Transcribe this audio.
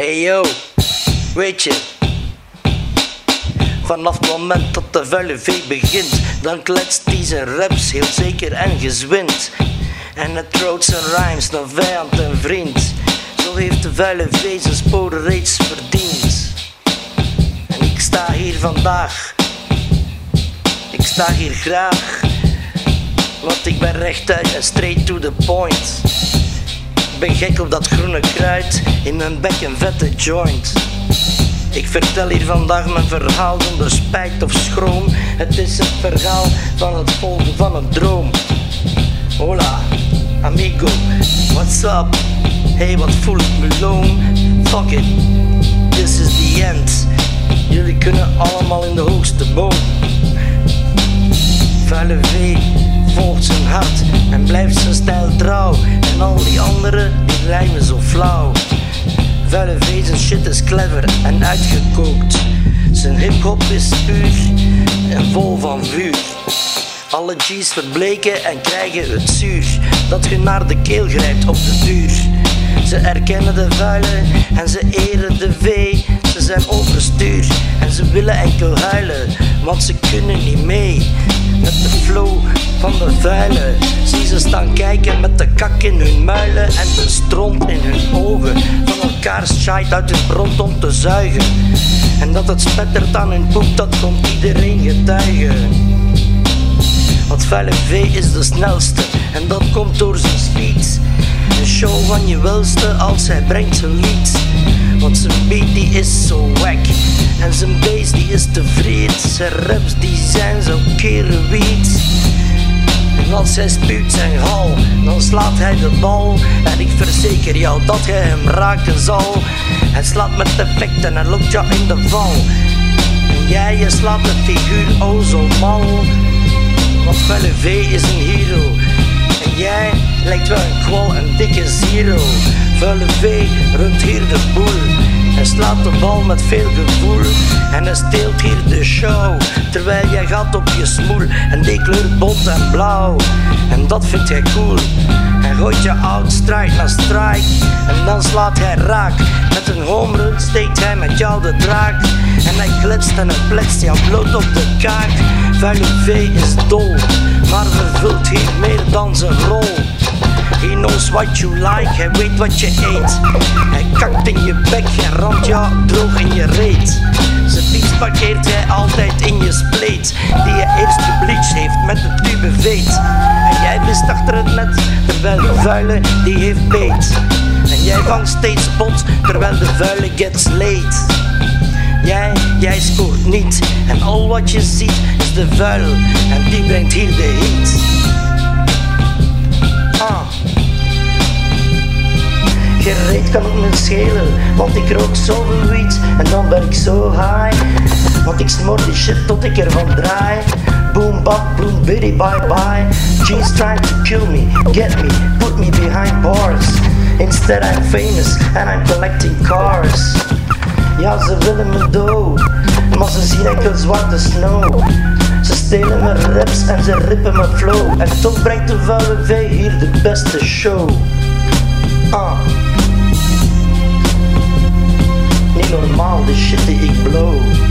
Hey yo, weet je. Vanaf het moment dat de vuile vee begint, dan kletst hij zijn raps heel zeker en gezwind. En het trouwt zijn rhymes naar vijand en vriend. Zo heeft de vuile vee zijn sporen reeds verdiend. En ik sta hier vandaag, ik sta hier graag. Want ik ben rechtuit en straight to the point. Ben gek op dat groene kruid, in mijn bek een vette joint. Ik vertel hier vandaag mijn verhaal zonder spijt of schroom. Het is het verhaal van het volgen van een droom. Hola, amigo, what's up? Hey, wat voel ik me loom? Fuck it, this is the end. Jullie kunnen allemaal in de hoogste boom. Vuile vee volgt zijn hart en blijft zijn stijl trouw. En al die anderen die rijmen zo flauw. Vuile zijn shit is clever en uitgekookt. Zijn hip-hop is puur en vol van vuur. Alle G's verbleken en krijgen het zuur dat je naar de keel grijpt op de duur. Ze erkennen de vuile en ze eren de vee. Ze zijn overstuur en ze willen enkel huilen, want ze kunnen niet mee met de flow van de vuile. Zie ze staan kijken met de kak in hun muilen en de stront in hun ogen. Van elkaar shite uit hun bront om te zuigen. En dat het spettert aan hun poep, dat komt iedereen getuigen. Want vuile vee is de snelste en dat komt door zijn speed. Een show van je welste als hij brengt zijn lied. Want zijn beat is zo wack zijn bass die is te vreed. Zijn raps die zijn zo kerenwiet. En als hij spuugt zijn hal, dan slaat hij de bal. En ik verzeker jou dat hij hem raken zal. Hij slaat met effect en hij lokt jou in de val. En jij, je slaat de figuur oh zo mal. Want Vuile V is een hero. En jij lijkt wel een kwal, een dikke zero. Vuile V runt hier de boel. Hij slaat de bal met veel gevoel. En hij steelt hier de show. Terwijl jij gaat op je smoel. En die kleurt bont en blauw. En dat vindt hij cool. Hij gooit je out strike na strike. En dan slaat hij raak. Met een home run steekt hij met jou de draak. En hij kletst en hij pletst jou bloot op de kaak. Vuile V is dol, maar vervult hier meer dan zijn rol. He knows what you like, hij weet wat je eet. Hij kakt in je bek en ramt jou droog in je reet. Zijn fiets parkeert hij altijd in je spleet, die je eerst gebleached heeft met de tube veet. En jij best achter het net, terwijl de vuile die heeft beet. En jij vangt steeds bot, terwijl de vuile gets late. Jij, jij scoort niet. En al wat je ziet is de vuil. En die brengt hier de heat. Ah. Gereed kan het me schelen, want ik rook zoveel wiet en dan ben ik zo high. Want ik smoor die shit tot ik ervan draai. Boom bap, boom biddy, bye bye. G's trying to kill me, get me, put me behind bars. Instead I'm famous and I'm collecting cars. Ja, ze willen me dood, maar ze zien enkel zwarte snow. Ze stelen mijn raps en ze rippen mijn flow. En toch brengt de vuile vee hier de beste show. Ah. Normaal, de shit die ik blow.